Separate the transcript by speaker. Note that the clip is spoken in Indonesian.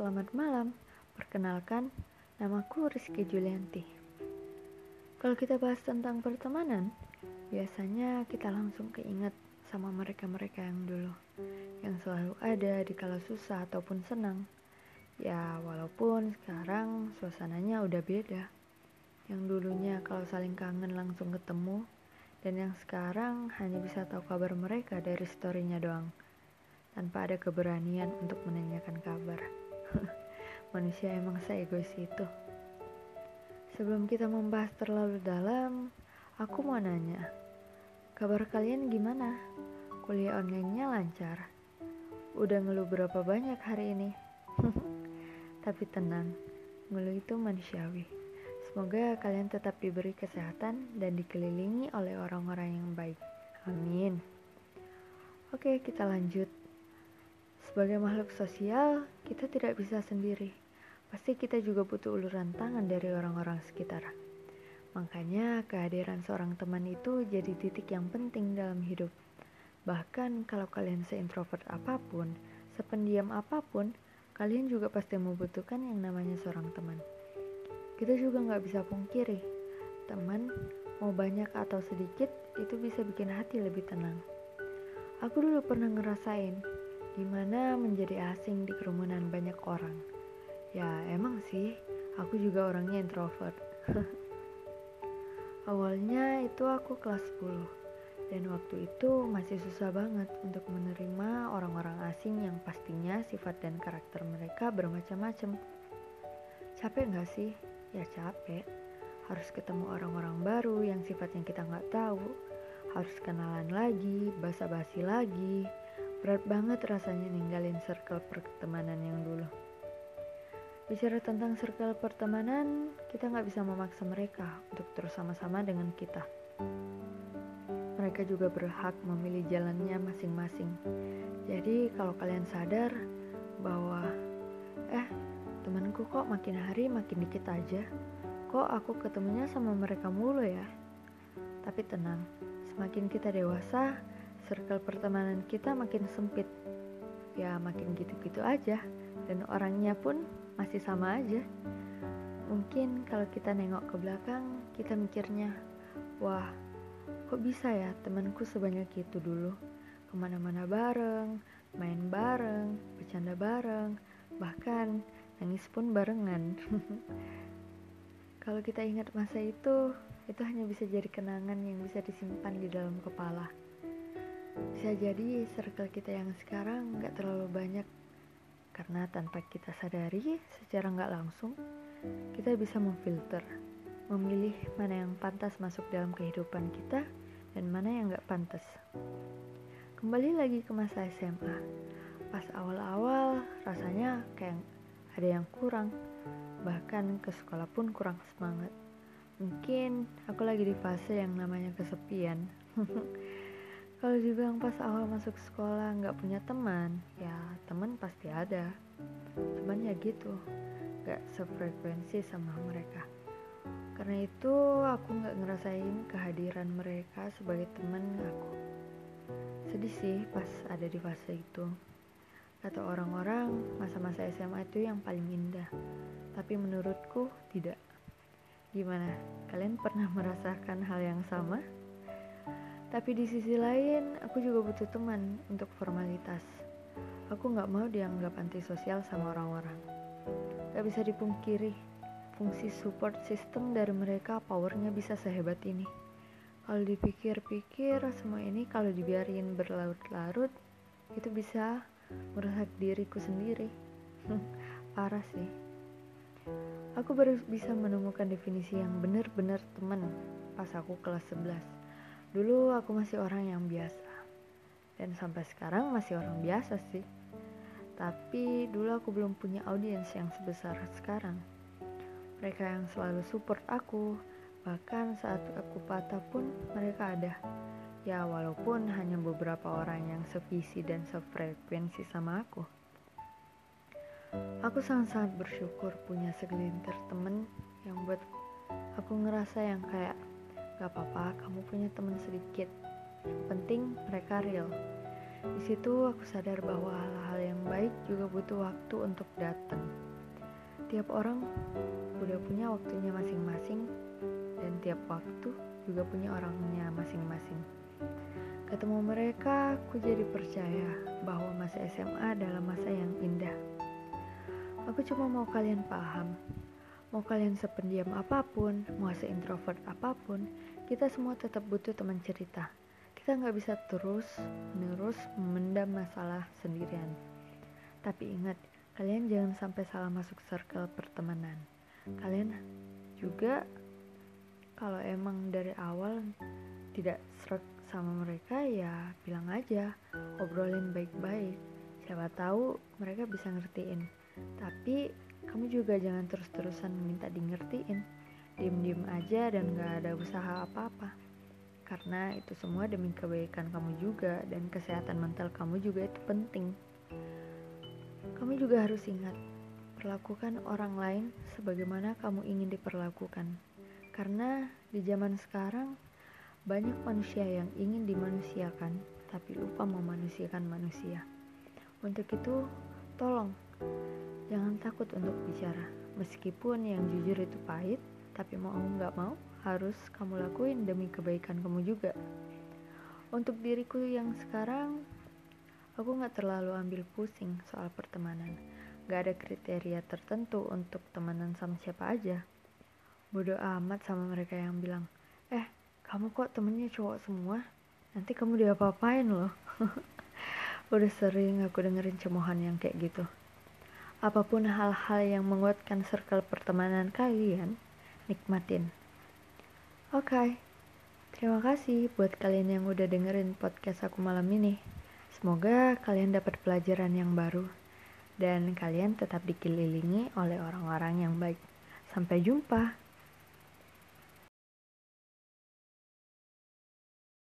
Speaker 1: selamat malam. Perkenalkan, namaku Rizky Julianti. Kalau kita bahas tentang pertemanan, biasanya kita langsung keinget sama mereka-mereka yang dulu, yang selalu ada di kala susah ataupun senang. Ya, walaupun sekarang suasananya udah beda. Yang dulunya kalau saling kangen langsung ketemu, dan yang sekarang hanya bisa tahu kabar mereka dari storynya doang tanpa ada keberanian untuk menanyakan kabar. Manusia emang seegois itu. Sebelum kita membahas terlalu dalam, aku mau nanya, kabar kalian gimana? Kuliah online-nya lancar? Udah ngeluh berapa banyak hari ini? Tapi tenang, ngeluh itu manusiawi. Semoga kalian tetap diberi kesehatan dan dikelilingi oleh orang-orang yang baik. Amin. Oke, kita lanjut. Sebagai makhluk sosial, kita tidak bisa sendiri. Pasti kita juga butuh uluran tangan dari orang-orang sekitar. Makanya kehadiran seorang teman itu jadi titik yang penting dalam hidup. Bahkan kalau kalian seintrovert apa pun, sependiam apa pun, kalian juga pasti membutuhkan yang namanya seorang teman. Kita juga nggak bisa pungkiri, teman mau banyak atau sedikit itu bisa bikin hati lebih tenang. Aku dulu pernah ngerasain Gimana menjadi asing di kerumunan banyak orang? Ya emang sih, aku juga orangnya introvert. Awalnya itu aku kelas 10 dan waktu itu masih susah banget untuk menerima orang-orang asing yang pastinya sifat dan karakter mereka bermacam-macam. Capek gak sih? Ya capek. Harus ketemu orang-orang baru yang sifatnya kita nggak tahu. Harus kenalan lagi, basa-basi lagi, Berat banget rasanya ninggalin circle pertemanan yang dulu. Bicara tentang circle pertemanan, kita nggak bisa memaksa mereka untuk terus sama-sama dengan kita. Mereka juga berhak memilih jalannya masing-masing. Jadi kalau kalian sadar bahwa, eh temanku kok makin hari makin dikit aja, kok aku ketemunya sama mereka mulu ya? Tapi tenang, semakin kita dewasa, circle pertemanan kita makin sempit. Ya makin gitu-gitu aja. Dan orangnya pun masih sama aja. Mungkin kalau kita nengok ke belakang kita mikirnya wah kok bisa ya temanku sebanyak itu dulu? Ke mana-mana bareng main bareng bercanda bareng bahkan nangis pun barengan. Kalau kita ingat masa itu itu hanya bisa jadi kenangan yang bisa disimpan di dalam kepala bisa jadi circle kita yang sekarang nggak terlalu banyak karena tanpa kita sadari secara nggak langsung kita bisa memfilter, memilih mana yang pantas masuk dalam kehidupan kita dan mana yang nggak pantas. Kembali lagi ke masa SMA, pas awal-awal rasanya kayak ada yang kurang, bahkan ke sekolah pun kurang semangat. Mungkin aku lagi di fase yang namanya kesepian. Kalau dibilang pas awal masuk sekolah nggak punya teman, ya teman pasti ada. Cuman ya gitu, nggak sefrekuensi sama mereka. Karena itu aku nggak ngerasain kehadiran mereka sebagai teman aku. Sedih sih pas ada di fase itu. Kata orang-orang, masa-masa SMA itu yang paling indah. Tapi menurutku tidak. Gimana? Kalian pernah merasakan hal yang sama? Tapi di sisi lain, aku juga butuh teman untuk formalitas. Aku gak mau dianggap antisosial sama orang-orang. Gak bisa dipungkiri, fungsi support system dari mereka powernya bisa sehebat ini. Kalau dipikir-pikir, semua ini kalau dibiarin berlarut-larut, itu bisa merusak diriku sendiri. Parah sih. Aku baru bisa menemukan definisi yang benar-benar teman pas aku kelas 11 Dulu aku masih orang yang biasa dan sampai sekarang masih orang biasa sih. Tapi dulu aku belum punya audiens yang sebesar sekarang. Mereka yang selalu support aku, bahkan saat aku patah pun mereka ada. Ya walaupun hanya beberapa orang yang sevisi dan sefrekuensi sama aku. Aku sangat-sangat bersyukur punya segelintir temen yang buat aku ngerasa yang kayak Gak apa-apa, kamu punya teman sedikit. Yang penting mereka real. Di situ aku sadar bahwa hal-hal yang baik juga butuh waktu untuk datang. Tiap orang udah punya waktunya masing-masing dan tiap waktu juga punya orangnya masing-masing. Ketemu mereka, aku jadi percaya bahwa masa SMA adalah masa yang indah. Aku cuma mau kalian paham, mau kalian sependiam apa pun, mau seintrovert apa pun, kita semua tetap butuh teman cerita kita nggak bisa terus menerus memendam masalah sendirian. Tapi ingat, kalian jangan sampai salah masuk circle pertemanan. Kalian juga kalau emang dari awal tidak serak sama mereka ya bilang aja, obrolin baik-baik. Siapa tahu mereka bisa ngertiin. Tapi kamu juga jangan terus-terusan minta di ngertiin. Diem-diem aja dan gak ada usaha apa-apa karena itu semua demi kebaikan kamu juga dan kesehatan mental kamu juga itu penting. Kamu juga harus ingat, perlakukan orang lain sebagaimana kamu ingin diperlakukan. Karena di zaman sekarang banyak manusia yang ingin dimanusiakan tapi lupa memanusiakan manusia. Untuk itu, tolong jangan takut untuk bicara. Meskipun yang jujur itu pahit, tapi mau nggak mau harus kamu lakuin demi kebaikan kamu juga. Untuk diriku yang sekarang, aku gak terlalu ambil pusing soal pertemanan. Gak ada kriteria tertentu untuk temenan sama siapa aja. Bodoh amat sama mereka yang bilang, eh kamu kok temennya cowok semua? Nanti kamu diapa-apain loh. Udah sering aku dengerin cemohan yang kayak gitu. Apa pun hal-hal yang menguatkan circle pertemanan kalian, nikmatin. Oke, okay. terima kasih buat kalian yang udah dengerin podcast aku malam ini. Semoga kalian dapat pelajaran yang baru dan kalian tetap dikelilingi oleh orang-orang yang baik. Sampai jumpa.